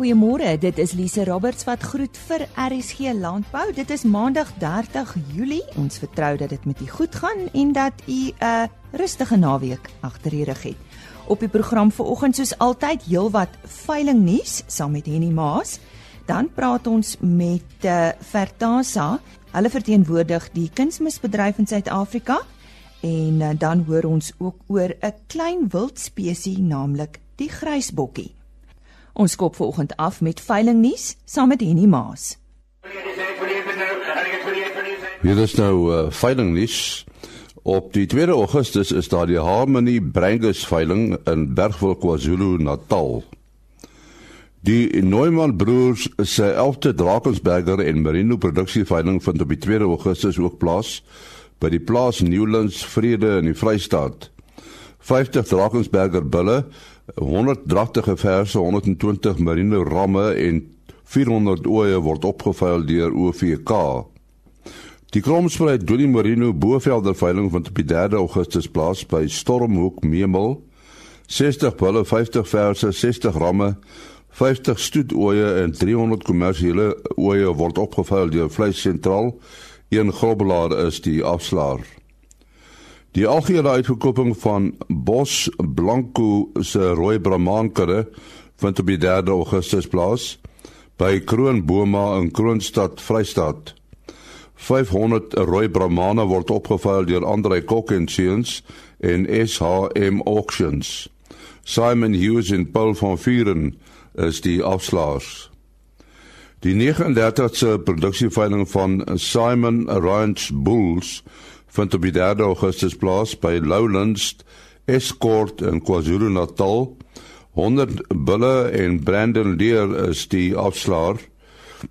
Goeiemôre, dit is Lise Roberts wat groet vir RSG Landbou. Dit is Maandag 30 Julie. Ons vertrou dat dit met u goed gaan en dat u 'n rustige naweek agter die rug het. Op die program vanoggend soos altyd heelwat veiling nuus saam met Henny Maas. Dan praat ons met uh, Vertasa. Hulle verteenwoordig die kunsmisbedryf in Suid-Afrika en uh, dan hoor ons ook oor 'n klein wildspesie naamlik die grysbokkie. Ons skop vanoggend af met veiling nuus saam met Henny Maas. Hier is nou uh, veiling nuus. Op die 2 Augustus is daar die Harmony Brangus veiling in Bergwil KwaZulu-Natal. Die Neumann broers se 11de Drakensberger en Merino produksie veiling vind op die 2 Augustus ook plaas by die plaas Newlands Vrede in die Vrystaat. 50 Drakensberger bulle 100 dragtige verse, 120 marine ramme en 400 oeye word opgeveil deur OVK. Die Kromspruit Doenie Marino Bovelder veiling vind op die 3 Augustus plaas by Stormhoek Memel. 60 bulle, 50 verse, 60 ramme, 50 stoetoeye en 300 kommersiële oeye word opgeveil deur Vleis Sentraal. Een grobbelaar is die afslaer. Die algehele uitverkoping van Bos Blanco se rooi bramaankudde vind op die 3 Augustus plaas by Kroonboma in Kroonstad, Vrystaat. 500 rooi bramane word opgeveil deur Andre Kok en Seuns en SHM Auctions. Simon Hughes en Paul van Vuren is die afslaers. Die 39ste produksieveiling van Simon Ranch Bulls vind op die 3 Augustus plaas by Lowlands Escort in KwaZulu-Natal. 100 bulle en Brandon Deer is die afslaer.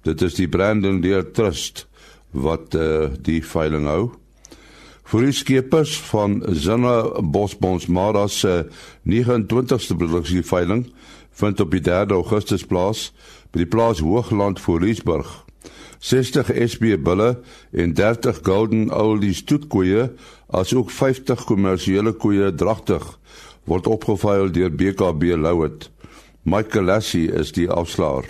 Dit is die Brandon Deer Trust wat uh, die veiling hou. Vir die skeepers van Zinna Bosbons Mara se 29ste produksie veiling vind op die 3 Augustus plaas by die plaas Hoogland voor Riesburg. 60 SB bulle en 30 Golden Oldie stoetkoeie asook 50 kommersiële koeie dragtig word opgeveil deur BKB Louet. Michael Lassie is die afslaer.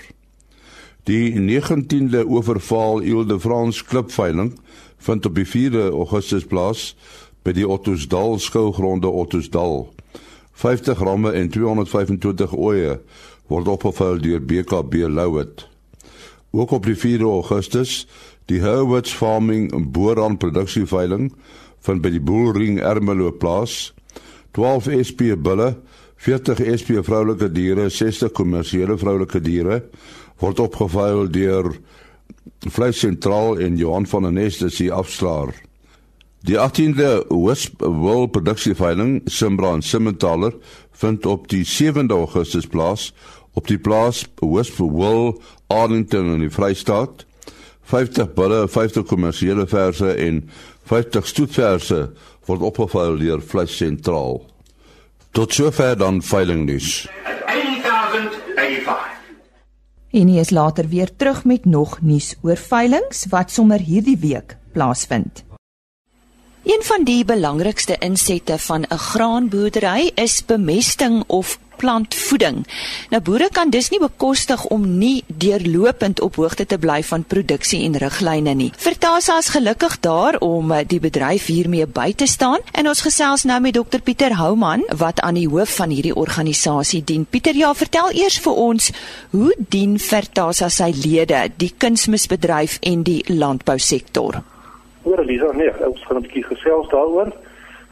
Die 19de Oeverval Ile de France klipveiling vind op die 4de Augustus plaas by die Ottosdal skougronde Ottosdal. 50 ramme en 225 oeye word opgeveil deur BKB Louet. Ook op die 4 Augustus die Herwoods Farming Boeran produksieveiling van by die Boelring Ermelo plaas. 12 SP bulle, 40 SP vroulike diere, 60 kommersiële vroulike diere word opgeveil deur Vleis Sentraal en Johan van der Nest as die afslaer. Die 18de Wisp Wool produksieveiling Simbra en Simmentaler vind op die 7de Augustus plaas op die plaas Wool Arlington in die Vrystaat 50 bulle, 50 kommersiële verse en 50 stoetverse word opgeveil deur Vleis Sentraal. Tot sover dan veiling nuus. En hy is later weer terug met nog nuus oor veilings wat sommer hierdie week plaasvind. Een van die belangrikste insette van 'n graanboerdery is bemesting of plantvoeding. Nou boere kan dus nie bekostig om nie deurlopend op hoogte te bly van produksie en riglyne nie. Vertasa is gelukkig daar om eh, die bedryf hiermee by te staan en ons gesels nou met Dr Pieter Houman wat aan die hoof van hierdie organisasie dien. Pieter, ja, vertel eers vir ons hoe dien Vertasa sy lede, die kunsmisbedryf en die landbousektor? Oor Elisa, nee, ons gaan 'n bietjie gesels daaroor.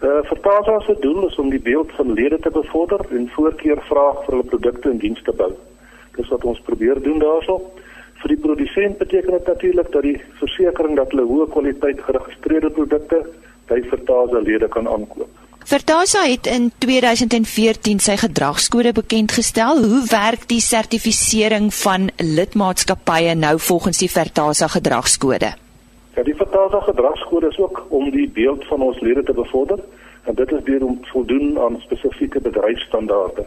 Uh, eh, Vertasa se doel is om die beeld van lede te bevorder en voorkeur vraag vir hulle produkte en dienste bou. Dis wat ons probeer doen daarso. Vir die produsent beteken dit natuurlik dat die versekering dat hulle hoë kwaliteit geregistreerde produkte by Vertasa lede kan aankoop. Vertasa het in 2014 sy gedragskode bekend gestel. Hoe werk die sertifisering van lidmaatskappye nou volgens die Vertasa gedragskode? Vertasa gedragskode is ook om die beeld van ons lede te bevorder en dit is deur om voldoen aan spesifieke bedryfstandaarde.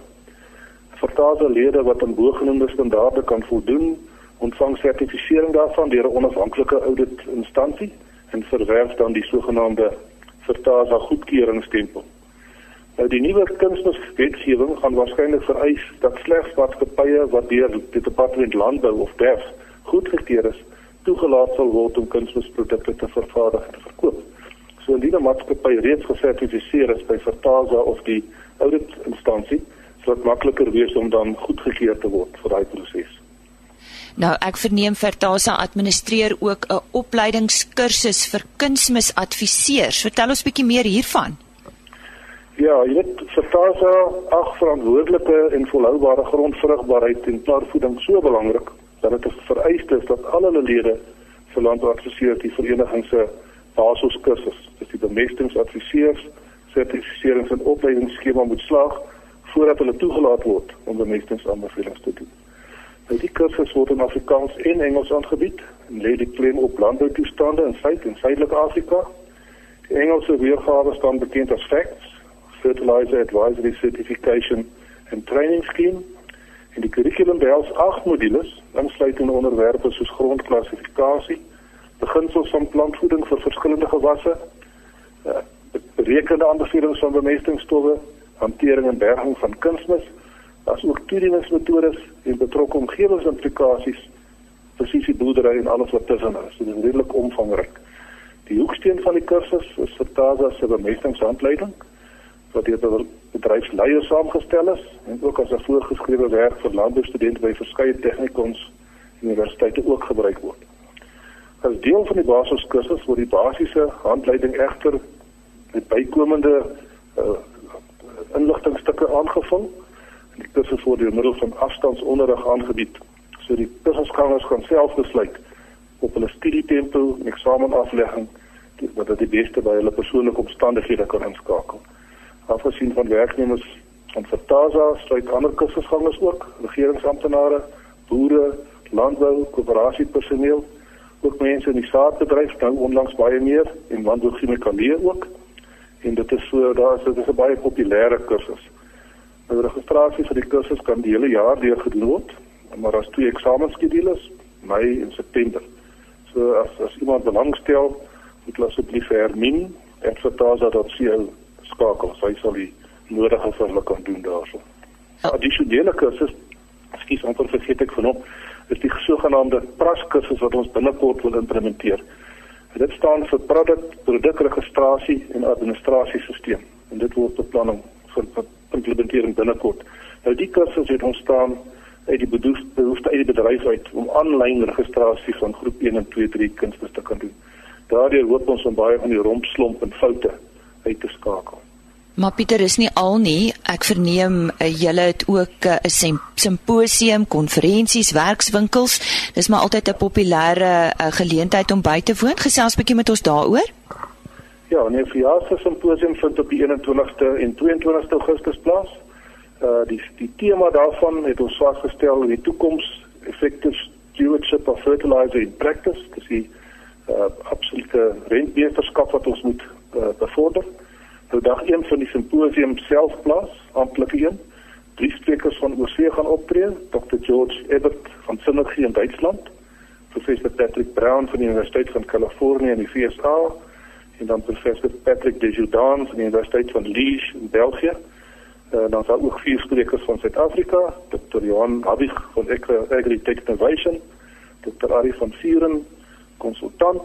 Vertasa lede wat aan bogenoemde standaarde kan voldoen, ontvang sertifisering daarvan deur 'n onafhanklike audit instansie en verwerf dan die sogenaamde Vertasa goedkeuringsstempel. Nou die nuwe kunsmiswetgewing gaan waarskynlik vereis dat slegs maatskappye wat deur die departement landbou of DEF goedgekeur is, toegelaat sal word om kunsmisprodukte te vervaardig en te verkoop. So indien 'n maatskappy reeds gesertifiseer is by Vertaza of die audit instansie, sal dit makliker wees om dan goedgekeur te word vir daai proses. Nou ek verneem Vertasa administreer ook 'n opleidingskursus vir kunsmisadviseurs. Vertel ons bietjie meer hiervan. Ja, jy weet Vertasa ag verantwoordelike en volhoubare grondvrugbaarheid en plaasvoeding so belangrik dat dit vereis is dat al hulle lede vir landbouadviseurs die vereniging se basiskursus, dis die bemestingsadviseurs sertifiserings en opleidingsskema moet slaag voordat hulle toegelaat word om bemestingsaanbevelings te doen. Nou die kursus word in Afrikaans en Engels aangebied en lê die klem op landboutoestande in Suid- en Suidelike Afrika. Die Engelse weergawe staan bekend as FACTS, Fertilizer Advisory Certification and Training Scheme. En die kurrikulum behels 8 modules, insluitende onderwerpe soos grondklassifikasie, beginsels van plantvoeding vir verskillende gewasse, berekende aanbevelings van bemestingstowwe, hantering en berging van kunsmis, asook toedieningsmetodes en betrokke omgewingsimplikasies, presisie boerdery en alles wat tussen is. Dit is redelik omvangryk. Die hoeksteen van die kursus is Vertaza se bemestingshandleiding wat deur bedryfsleiers saamgestel is en ook as 'n voorgeskrewe werk vir landboustudente by verskeie tegnikons universiteite ook gebruik word. As deel van die basiskursus word die basiese handleiding egter met bykomende uh, inligtingstukke aangevul. Die kursus word deur middel van afstandsonderrig aangebied. So die kursusgangers kan self besluit op hulle studietempo en eksamenaflegging wat dit die beste by hulle persoonlike omstandighede kan inskakel. Afgesien van werknemers van Vertaza, sluit ander kursusgangers ook, regeringsamptenare, boere, landbou, koöperasiepersoneel, ook mense in die saadbedryf, nou onlangs baie meer en landbouchemikalieë ook en dit is so daar is dit is 'n baie populêre kursus. Nou registrasie vir die kursus kan die hele jaar deur gedoen word, maar daar's twee eksamenskedules, Mei en September. So as as iemand belangstel, moet hulle asseblief hermin en vertaza.co skakel. Sy sal die nodige vir hulle kan doen daarso. Addisionele kursus, ekskuus, amper vergeet ek van hom, is die sogenaamde PRAS kursus wat ons binnekort wil implementeer. Dit staan vir produk produkregistrasie en administrasiesisteem en dit word beplan om vir implementering binnekort. Nou die kursus het ontstaan uit die behoefte uit die bedryf uit om aanlyn registrasie van groep 1 en 2 3 kunste te kan doen. Daardeur hoop ons om baie van die rompslomp en foute uit te skakel. Maar Pieter is nie al nie. Ek verneem uh, julle het ook eh, 'n uh, simposium, konferensies, werkswinkels. Dis maar altyd 'n populêre uh, geleentheid om by te woon. Gesels 'n bietjie met ons daaroor. Ja, 'n verjaarsdag simposium vind op die 21ste en 22ste Augustus plaas. Uh die die tema daarvan het ons vasgestel die toekoms effective stewardship of fertilizer in practice. Dis die uh absolute rentbeheerskap wat ons moet uh, bevorder. Nou dag 1 van die simposium self plaas, amptelike een. Drie sprekers van oorsee gaan optree, Dr. George Ebert van Synergie in Duitsland, Professor Patrick Brown van die Universiteit van Kalifornië in die VSA en dan Professor Patrick Desjardins van die Universiteit van Liège in België. Uh, dan sal ook vier sprekers van Suid-Afrika, Dr. Johan Habig van Agritech Innovation, Dr. Ari van Vieren, konsultant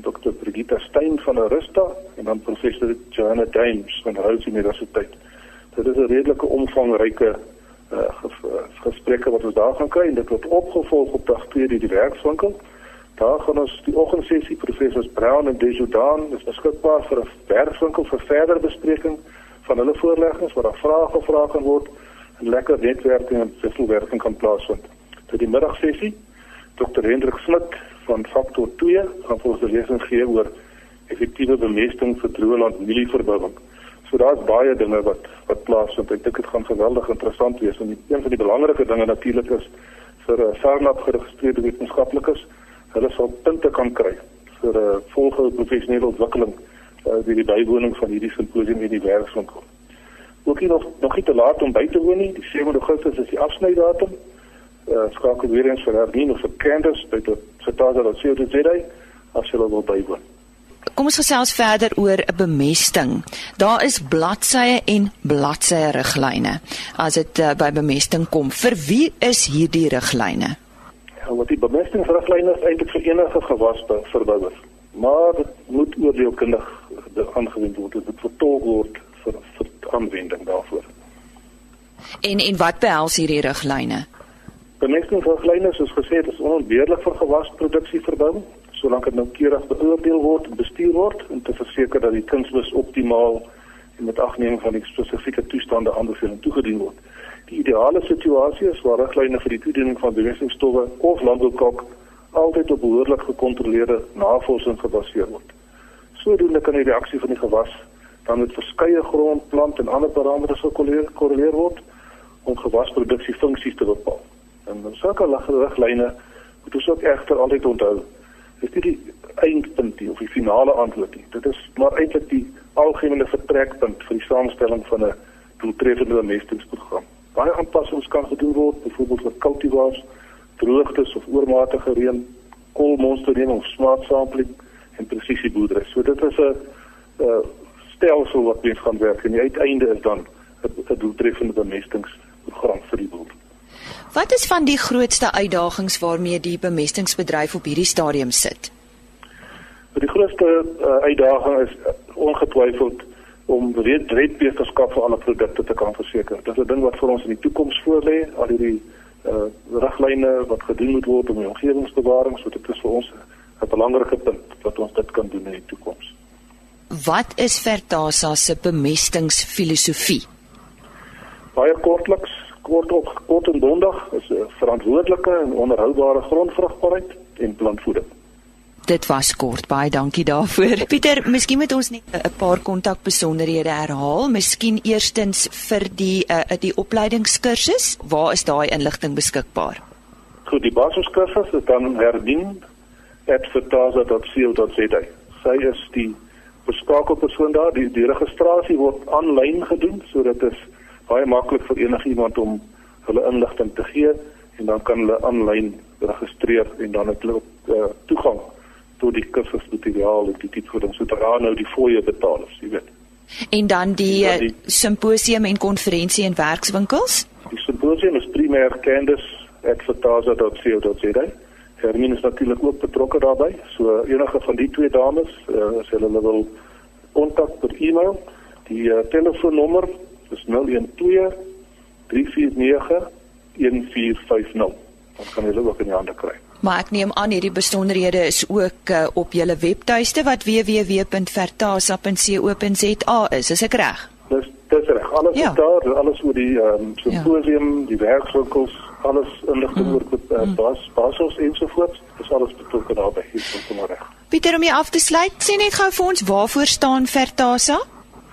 Dr. Brigitte Stein van Arusta en dan professor Joanna James van Rhodes Universiteit. Dit is 'n redelike omvangryke uh, gesprekke wat ons daar gaan kry en dit word opgevolg op dag 2 deur die werkswinkel. Daar gaan ons die oggendsessie professors Brown en Desjardins is beskikbaar vir 'n werkswinkel vir verdere bespreking van hulle voorleggings waar daar vrae gevra kan word en lekker netwerking en wisselwerking kan plaasvind. Tot die middagsessie Dr. Hendrik Smit van faktor 2 gaan vir ons 'n lesing gee oor effektiewe bemesting vir droëland mielieverbouing. So daar's baie dinge wat wat plaasvind. Ek dink dit gaan geweldig interessant wees en een van die belangrike dinge natuurlik is vir uh, SARNAP geregistreerde wetenskaplikes, hulle sal punte kan kry vir 'n uh, volgende professionele ontwikkeling uh, deur die bywoning van hierdie simposium in die werkswinkel. Ook hier nog nog nie te laat om by te woon nie. Die 7 Augustus is die afsnydatum uh, skakel weer eens vir Hermine of vir Candice by sê hy as jy wil bywoon. kom ons gesels verder oor 'n bemesting. Daar is bladsye en bladsye riglyne as dit uh, by bemesting kom. Vir wie is hierdie riglyne? Ja, wat die bemestingsriglyne is eintlik vir enige gewasverbouer. Maar dit moet oordeelkundig aangewend word. Dit moet vertolk word vir vir aanwending daarvoor. En en wat behels hierdie riglyne? Bemestingsriglyne soos gesê is onontbeerlik vir gewasproduksie verbouing solank dit noukeurig beoordeel word en bestuur word om te verseker dat die kunsmis optimaal en met agneming van die spesifieke toestande aanbeveling toegedien word. Die ideale situasie is waar riglyne vir die toediening van bewegingstowwe of landboukok altyd op behoorlik gekontroleerde navorsing gebaseer word. Sodoende kan die reaksie van die gewas dan met verskeie grond, plant en ander parameters gekorreleer word om gewasproduksie funksies te bepaal. En sulke riglyne moet ons ook egter altyd onthou is nie die eindpunt nie of die finale antwoord nie. Dit is maar eintlik die algemene vertrekpunt vir die samestelling van 'n doeltreffende bemestingsprogram. Baie aanpassings kan gedoen word, byvoorbeeld vir kultivars, droogtes of oormatige reën, koolmonstering of smart sampling en presisieboerdery. So dit is 'n stelsel wat mens gaan werk en die uiteinde is dan 'n doeltreffende bemestingsprogram vir die boer. Wat is van die grootste uitdagings waarmee die bemestingsbedryf op hierdie stadium sit? Die grootste uh, uitdaging is uh, ongetwyfeld om redbeesterskap vir alle produkte te kan verseker. Dit is 'n ding wat vir ons in die toekoms voorlê, al hierdie uh, riglyne wat gedoen moet word om die omgewingsbewaring, so dit is vir ons 'n belangrike punt dat ons dit kan doen in die toekoms. Wat is Vertasa se bemestingsfilosofie? Baie kortliks, kort op kort en bondig is 'n verantwoordelike en onderhoudbare grondvrugbaarheid en plantvoeding. Dit was kort. Baie dankie daarvoor. Pieter, miskien moet ons net 'n paar kontakbesonderhede herhaal. Miskien eerstens vir die uh, die opleidingskursus. Waar is daai inligting beskikbaar? Goed, die basiskursus is dan herdien@vertasa.co.za. Sy is die beskakelpersoon daar. Die die registrasie word aanlyn gedoen, so dit is baie maklik vir enigiemand om hulle inligting te gee en dan kan hulle aanlyn registreer en dan het hulle uh, toegang tot die kursusmateriaal en die tipe van sodra nou die fooie betaal is, jy weet. En dan die, ja, die simposium en konferensie en werkswinkels? Die simposium is primêr fataza.co.za. Hermine is natuurlik ook betrokke daarbey. So enige van die twee dames, uh, as hulle wil kontak per e-mail, die uh, telefoonnommer dis 012 349 1450. Dan kan jy hulle ook in die hande kry. Maar ek neem aan hierdie besonderhede is ook uh, op julle webtuiste wat www.vertasa.co.za is. Is ek reg? Dis dis reg. Alles ja. is daar, alles oor die ehm um, simposium, ja. die werkswinkels, alles inligting mm. oor uh, bas basels ensovoorts. Dis alles betrokke daarbey. Hier is maar reg. Pieter om jy af te sluit, sê net gou vir ons waarvoor staan Vertasa?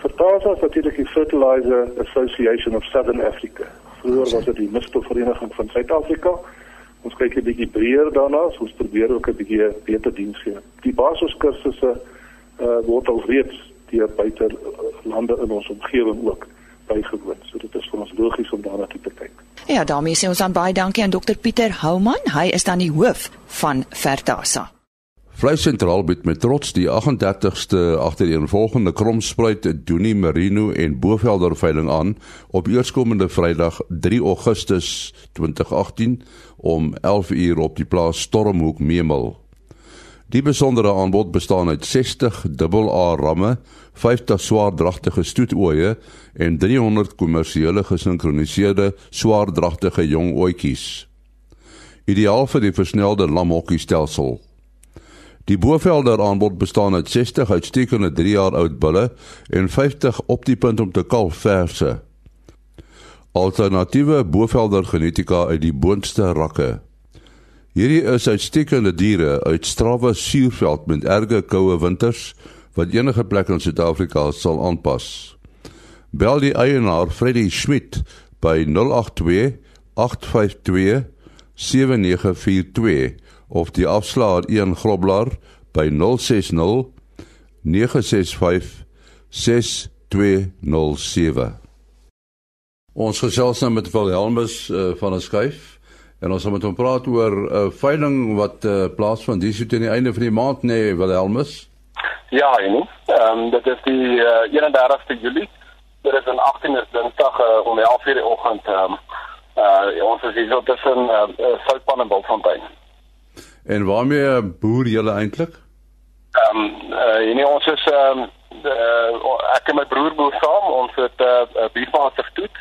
Vertasa is natuurlik die Fertilizer Association of Southern Africa. Vroeger was dit die Mistelvereniging van Suid-Afrika. Ons kyk 'n bietjie breër daarna, so ons probeer ook 'n bietjie beter diens gee. Die basiskursusse uh, word al reeds deur buite lande in ons omgewing ook bygewoon. So dit is vir ons logies om daarna te kyk. Ja, daarmee sê ons aan baie dankie aan Dr Pieter Houman. Hy is dan die hoof van Fertasa. Vleisentraal bied met trots die 38ste agtereenvolgende kromspruit Doenie Merino en Bovelder veiling aan op eerskomende Vrydag 3 Augustus 2018 om 11 uur op die plaas Stormhoek Memel. Die besondere aanbod bestaan uit 60 dubbel A ramme, 50 swaardragtige stoetoeie en 300 kommersiële gesinkroniseerde swaardragtige jong oetjies. Ideaal vir die versnelde lamhokkie stelsel. Die Bovelder aanbod bestaan uit 60 uitstekende 3 jaar oud bulle en 50 op die punt om te kalf verse. Alternatiewe Bovelder genetika uit die boonste rakke. Hierdie is uitstekende diere uit strawwe suurveld met erge koue winters wat enige plek in Suid-Afrika sal aanpas. Bel die eienaar Freddie Schmidt by 082 852 7942 of die afslaer 1 groblaar by 060 965 6207. Ons gesels nou met Wilhelmus uh, van 'n skuif en ons gaan met hom praat oor 'n uh, veiling wat uh, plaasvind hier so teen die einde van die maand nê nee, Wilhelmus. Ja, en ehm um, dit is die uh, 31ste Julie. Dit is in 18 is Dinsdag uh, om 11:00 in die oggend ehm um, uh ons is hier tussen uh, Soutpan en Bultfontein. En waarmee boer julle eintlik? Ehm um, uh, nee, ons is ehm um, uh, ek en my broer boer saam. Ons het 'n uh, beefmaster toet.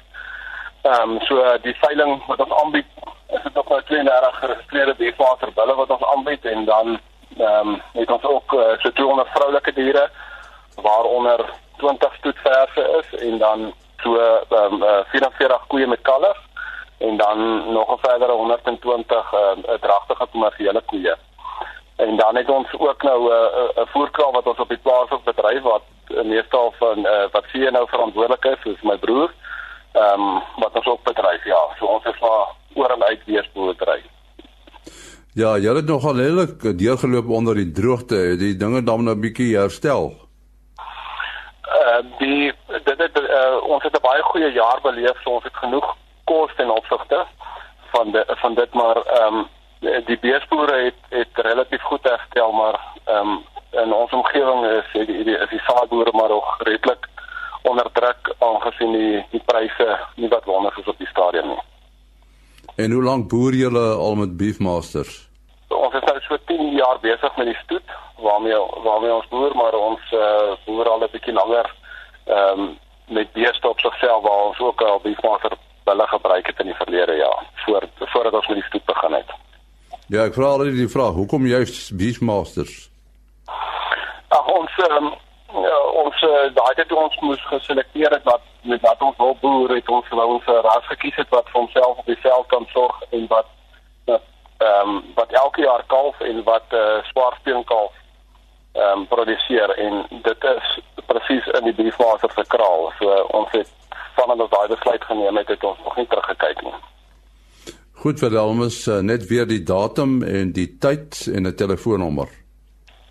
Ehm um, so uh, die veiling wat ons aanbied is dit op 'n 32 geregistreerde beefmaster bulle wat ons aanbied en dan ehm um, het ons ook uh, so 200 vroulike diere waaronder 20 stoetverse is en dan so ehm um, uh, 44 koeie met kalvers en dan nog 'n verdere 120 ehm uh, dragtige kommersiële koeie. En dan het ons ook nou 'n uh, 'n voerkraal wat ons op die plaas ook bedryf wat meestal van uh, wat sien nou verantwoordelik is, soos my broer. Ehm um, wat ons ook bedryf, ja. So ons is maar oor en uit weesboerdery. Ja, jy het nogal redelik deurgeloop onder die droogte. Die dinge dan nou 'n bietjie herstel. Uh die dit het uh, ons het 'n baie goeie jaar beleef, so ons het genoeg kos ten opsigte van de, van dit maar ehm um, die beesboere het het relatief goed herstel maar ehm um, in ons omgewing is die, die, die is die saadboere maar nog redelik onder druk aangesien die die pryse nie wat wonder is op die stadium nie. En hoe lank boer julle al met Beefmasters? Ons is nou so 10 jaar besig met die stoet waarmee waarmee ons boer maar ons uh, boer al 'n bietjie langer ehm um, met beeste op sigself waar ons ook al Beefmaster hulle gebruik het in die verlede jaar voor voordat ons met die stoet begin het. Ja, ek vra al die vraag, hoekom juist Beastmasters? Ag ons um, ja, ons uh, daai het ons moes geselekteer het wat met wat ons wil boer het ons wou ons ras gekies het wat vir homself op die veld kan sorg en wat ehm um, wat elke jaar kalf en wat uh, eh, swaarspeen kalf ehm um, produseer en dit is presies in die Beastmasters se kraal. So uh, ons het vandat ons daai besluit geneem het, het ons nog nie teruggekyk nie. Goed vir Elmus, uh, net weer die datum en die tyd en 'n telefoonnommer.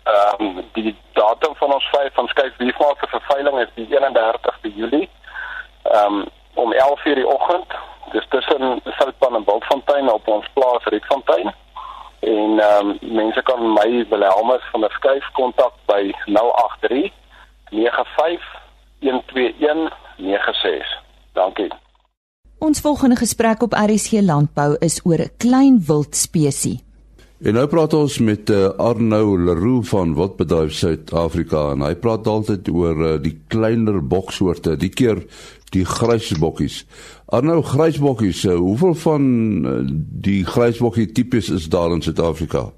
Ehm um, die datum van ons vyf van skuif beefmaker vir veiling is die 31ste Julie. Ehm um, om 11:00 die oggend. Dis tussen Soutpan en Bultfontein op ons plaas Rietfontein. En ehm um, mense kan my Wilhelmus van der Skuif kontak by 083 95 12196. Dankie. Ons volgende gesprek op RSG Landbou is oor 'n klein wild spesies. En nou praat ons met uh, Arnou Leroux van Wildbedryf Suid-Afrika en hy praat altyd oor uh, die kleiner boksoorte, die keer die grysbokkies. Arnou grysbokkies, uh, hoeveel van uh, die grysbokkie tipes is daar in Suid-Afrika?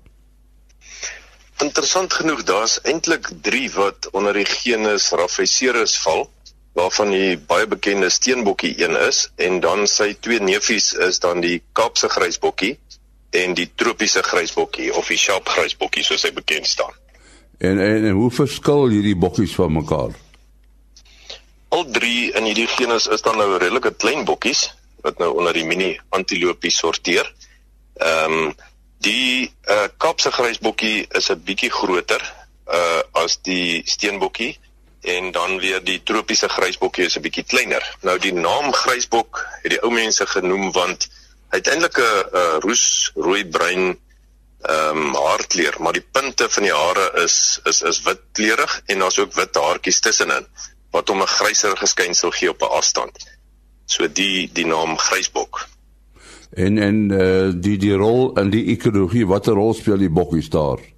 Interessant genoeg, daar's eintlik 3 wat onder die genus Rhaphaceros val, waarvan die baie bekende steenbokkie een is en dan sy twee neefies is dan die Kaapse grysbokkie en die tropiese grysbokkie of die sharp grysbokkie soos hy bekend staan. En, en en hoe verskil hierdie bokkies van mekaar? Al drie in hierdie genus is dan nou redelike klein bokkies wat nou onder die mini antilopies sorteer. Ehm um, Die uh Kaapse grysbokkie is 'n bietjie groter uh as die steenbokkie en dan weer die tropiese grysbokkie is 'n bietjie kleiner. Nou die naam grysbok het die ou mense genoem want uiteindelik 'n uh, roes rooi bruin ehm um, haarkleur, maar die punte van die hare is is is wit kleurig en daar's ook wit haartjies tussenin wat hom 'n gryser geskynsel gee op 'n afstand. So die die naam grysbok. En en uh, die die rol in die ekologie, watter rol speel die bokkies daar?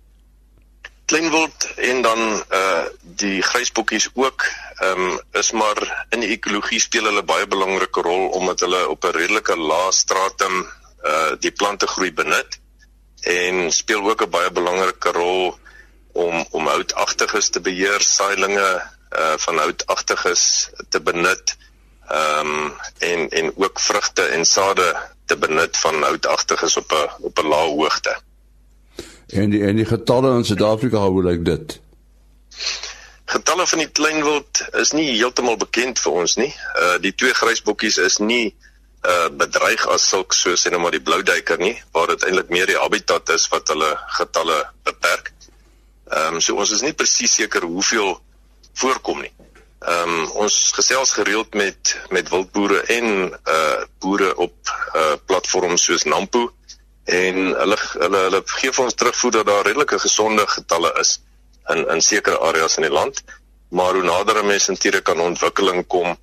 Kleinwild en dan uh die grysbokkies ook, ehm um, is maar in die ekologie speel hulle baie belangrike rol omdat hulle op 'n redelike lae stratum uh die plante groei benut en speel ook 'n baie belangrike rol om om houtagtiges te beheer, saailinge uh van houtagtiges te benut ehm um, en en ook vrugte en sade te benut van houtagtiges op 'n op 'n lae hoogte. En die en die getalle in Suid-Afrika hoe lyk dit? Getalle van die kleinwild is nie heeltemal bekend vir ons nie. Uh die twee grysbokkies is nie uh bedreig as sulk soos sê nou maar die blouduiker nie, waar dit eintlik meer die habitat is wat hulle getalle beperk. Ehm um, so ons is nie presies seker hoeveel voorkom nie. Ehm um, ons gesels gereeld met met wildboere en uh boere op uh platforms soos Nampo en hulle hulle hulle gee vir ons terugvoer dat daar redelike gesonde getalle is. in in sekere areas in die land. Maar hoe nader 'n mens natuurlik aan ontwikkeling kom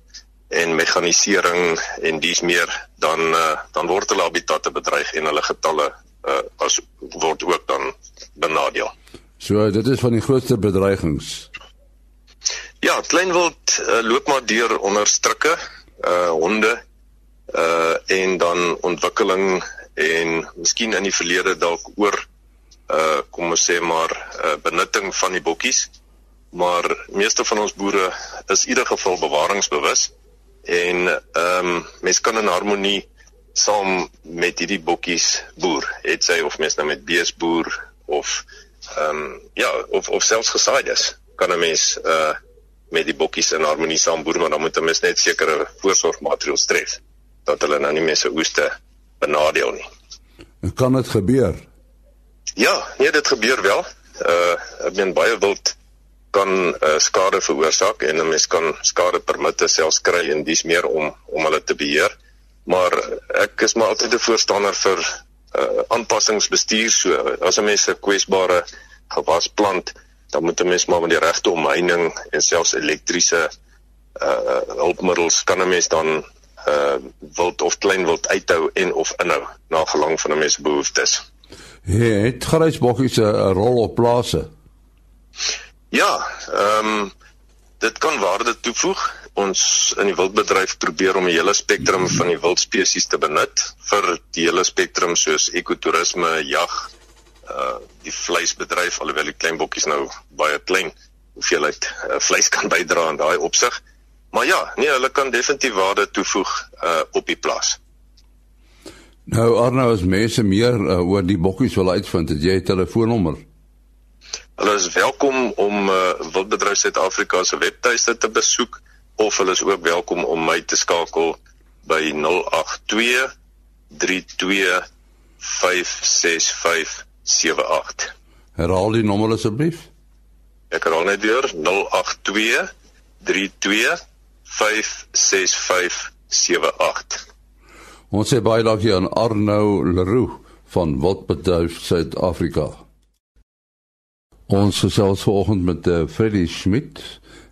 en mekanisering en dis meer dan uh, dan word hulle habitatte bedreig en hulle getalle uh, as word ook dan benadeel. So dit is van die grootste bedreigings. Ja, kleinwild uh, loop maar deur onder strikke, uh honde uh en dan ontwikkeling en miskien in die verlede dalk oor uh kom ons sê maar uh, benutting van die bokkies. Maar meeste van ons boere is in ieder geval bewaringsbewus en ehm um, mens kan in harmonie saam met hierdie bokkies boer. Het sy of mens nou met beesboer of ehm um, ja, of of selfs gesaaides kan 'n mens uh met die bokkies in harmonie saam boer, maar dan moet 'n mens net sekere voorsorgmaatreëls tref dat hulle nou nie mense oeste benadeel nie. En kan dit gebeur? Ja, nee, dit gebeur wel. Uh ek meen baie wild kan uh, skade veroorsaak en 'n mens kan skade permitte selfs kry en dis meer om om hulle te beheer. Maar ek is maar altyd 'n voorstander vir uh, aanpassingsbestuur so as 'n mens 'n kwesbare gewas plant, dan moet 'n mens maar met die regte omheining en selfs elektriese uh hulpmiddels kan 'n mens dan uh wild of klein wild uithou en of inhou na gelang van 'n mens se behoeftes. Het grysbokkies 'n rol op plase? Ja, ehm um, dit kan waarde toevoeg. Ons in die wildbedryf probeer om die hele spektrum van die wildspesies te benut vir die hele spektrum soos ekotourisme, jag, uh die vleisbedryf alhoewel die klein bokkies nou baie klein hoeveelheid uh, vleis kan bydra aan daai opsig. Maar ja, nee, hulle kan definitief waarde toevoeg uh op die plaas. Nou Arno, as mense meer uh, oor die bokkies wil uitvind, het jy 'n telefoonnommer? Hulle is welkom om uh, Wildbedryf Suid-Afrika se webtuiste te besoek of hulle is ook welkom om my te skakel by 082 32 56578. Herhaal die nommer asseblief. Ek herhaal net weer 082 32 56578. Ons sê baie dankie aan Arno Leroux van Wildbedryf Suid-Afrika. Ons gesels vanoggend met uh, Freddie Schmidt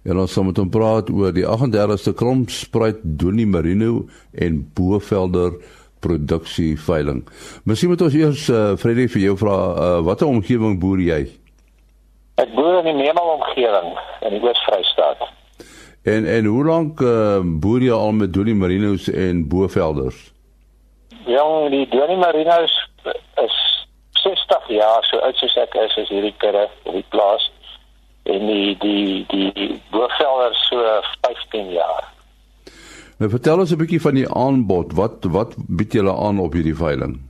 en ons gaan met hom praat oor die 38ste Kromspruit Donie Marino en Bovelder produksie veiling. Miskien moet ons eers uh, Freddie vir jou vra uh, watter omgewing boer jy? Ek boer in die Meemal omgewing in die Oos-Vrystaat. En en hoe lank uh, boer jy al met Donie Marinos en Bovelders? Jong, die Donie Marinos is 60 jaar so oud soos ek is as hierdie kudde op die plaas en die die die boervelder so 15 jaar. Nou vertel ons 'n bietjie van die aanbod. Wat wat bied julle aan op hierdie veiling?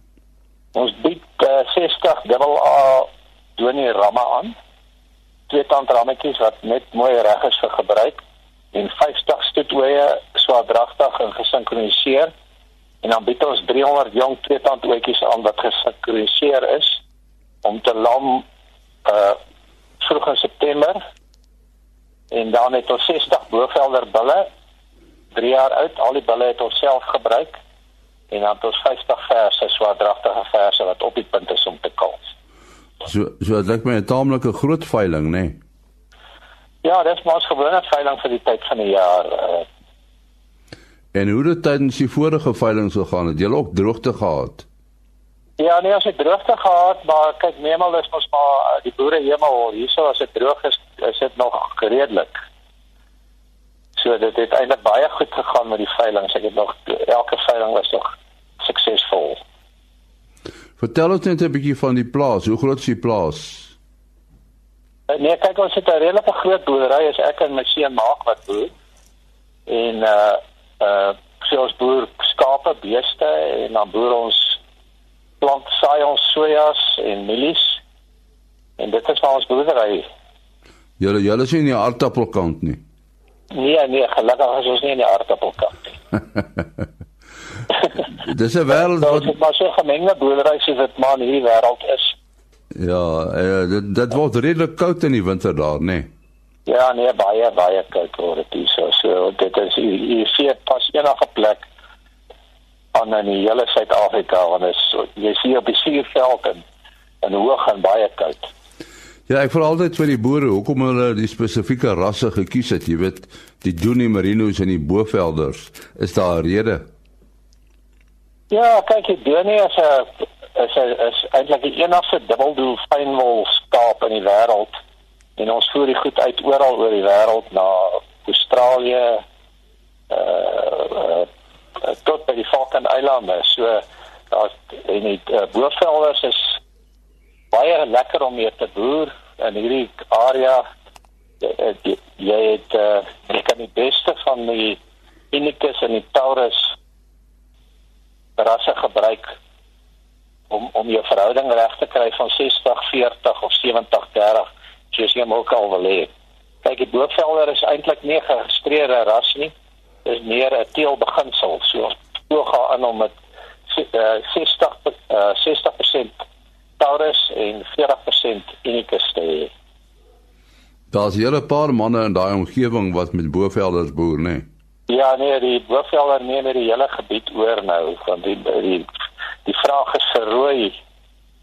Ons bied uh, 60 dubbel A donie ramme aan. Twee tand rammetjies wat net mooi reg is vir gebruik en 50 stoetwye swaardragtig en gesinkroniseer en dan bied ons 300 jong tweetand oetjies aan wat gesinkroniseer is om te lam uh vroeg in September en dan het ons 60 bovelder bulle 3 jaar oud al die bulle het ons self gebruik en dan het ons 50 verse swaardragtige verse wat op die punt is om te kals. So so dit lyk my 'n taamlike groot veiling, nê? Nee? Ja, dit is maar 'n gewone veiling vir die tyd van die jaar. Uh, En hoe het tydens die vorige veilings gegaan? Het julle ook droogte gehad? Ja, nee, ons het droogte gehad, maar kyk, meemal is ons maar eh, die boere hemel hierso as dit droog is, is dit nog redelik. So dit het eintlik baie goed gegaan met die veilings. Ek het nog elke veiling was nog suksesvol. Vertel ons net 'n bietjie van die plaas. Hoe groot is die plaas? Eh, Nee, kyk, ons het 'n redelike groot boerdery as ek en my seun maak wat boer. En uh uh so ons boer skape, beeste en dan boer ons plant saai ons sojas en mielies. En dit is waar ons boerdery. Julle julle is nie aardappelkant nie. Nee, nee, gelukkig is ons nie in die aardappelkant nie. Dis 'n wêreld wat maar so gemengde boerdery soos dit maar in hierdie wêreld is. Ja, uh, dit dit word redelik koud in die winter daar, nê. Nee. Ja, nee, baie baie koud word dit hier so. Dit is hier sien pas enige plek aan in die hele Suid-Afrika want is jy sien op die suurveld en en hoog en baie koud. Ja, ek vra altyd vir die boere hoekom hulle die spesifieke rasse gekies het. Jy weet, die Doenie Merinos en die Bovelders. Is daar 'n rede? Ja, kyk, die Doenie is 'n is 'n is eintlik die enigste dubbeldoel fynwol skaap in die wêreld. En ons voer dit goed uit oral oor die wêreld na Australië, uh, uh tot by die Falklandeilande. So daar's en die uh, Bovelders is baie lekker om mee te boer in hierdie area jy, jy het uh, jy kan die beste van die Inicus en die Taurus rasse gebruik om om jou verhouding reg te kry van 60 40 of 70 30 soos jy ook al wil hê. Kyk, die boopvelder is eintlik nie 'n geregistreerde ras nie. Dit is meer 'n teelbeginsel. So ons gaan aan om met uh, 60 uh, 60% Taurus en 40% Unicus te hê. Daar's hele paar manne in daai omgewing wat met bovelders boer, né? Nee? Ja, nee, die bovelder neem die hele gebied oor nou van die die die vraag is vir rooi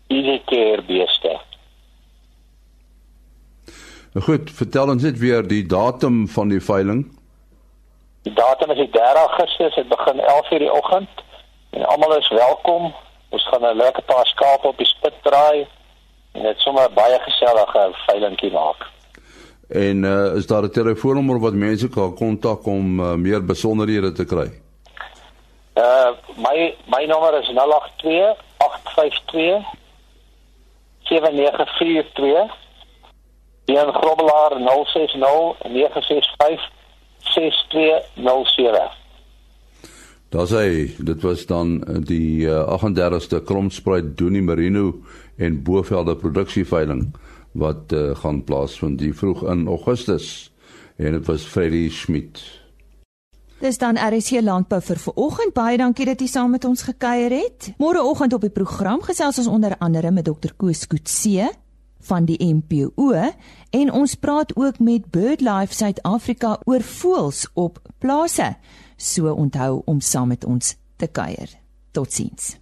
easy beeste. Nou goed, vertel ons net weer die datum van die veiling. Die datum is die 30 Augustus, dit begin 11:00 die oggend en almal is welkom. Ons gaan 'n lekker paar skape op die spit draai en dit sommer baie gesellige veilingkie maak. En uh, is daar 'n telefoonnommer wat mense kan kontak om uh, meer besonderhede te kry? Uh my my nommer is 082 852 7942 Jan Grobbelaar 060 965 6207 Daar's hy, dit was dan die uh, 38ste Kromspruit Doenie Merino en Bovelde produksieveiling wat uh, gaan plaasvind. Die vroeg in Augustus en dit was Freddie Schmidt. Dis dan RC Landbou vir vanoggend. Baie dankie dat jy saam met ons gekuier het. Môreoggend op die program gesels ons onder andere met Dr. Koos Kutse van die MPO en ons praat ook met BirdLife Suid-Afrika oor voëls op plase so onthou om saam met ons te kuier. Totsiens.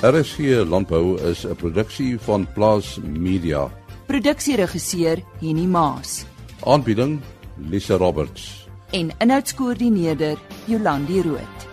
RSG Landbou is 'n produksie van Plaas Media. Produksieregisseur Henny Maas. Aanbieding Lisa Roberts. En inhoudskoördineerder Jolandi Root.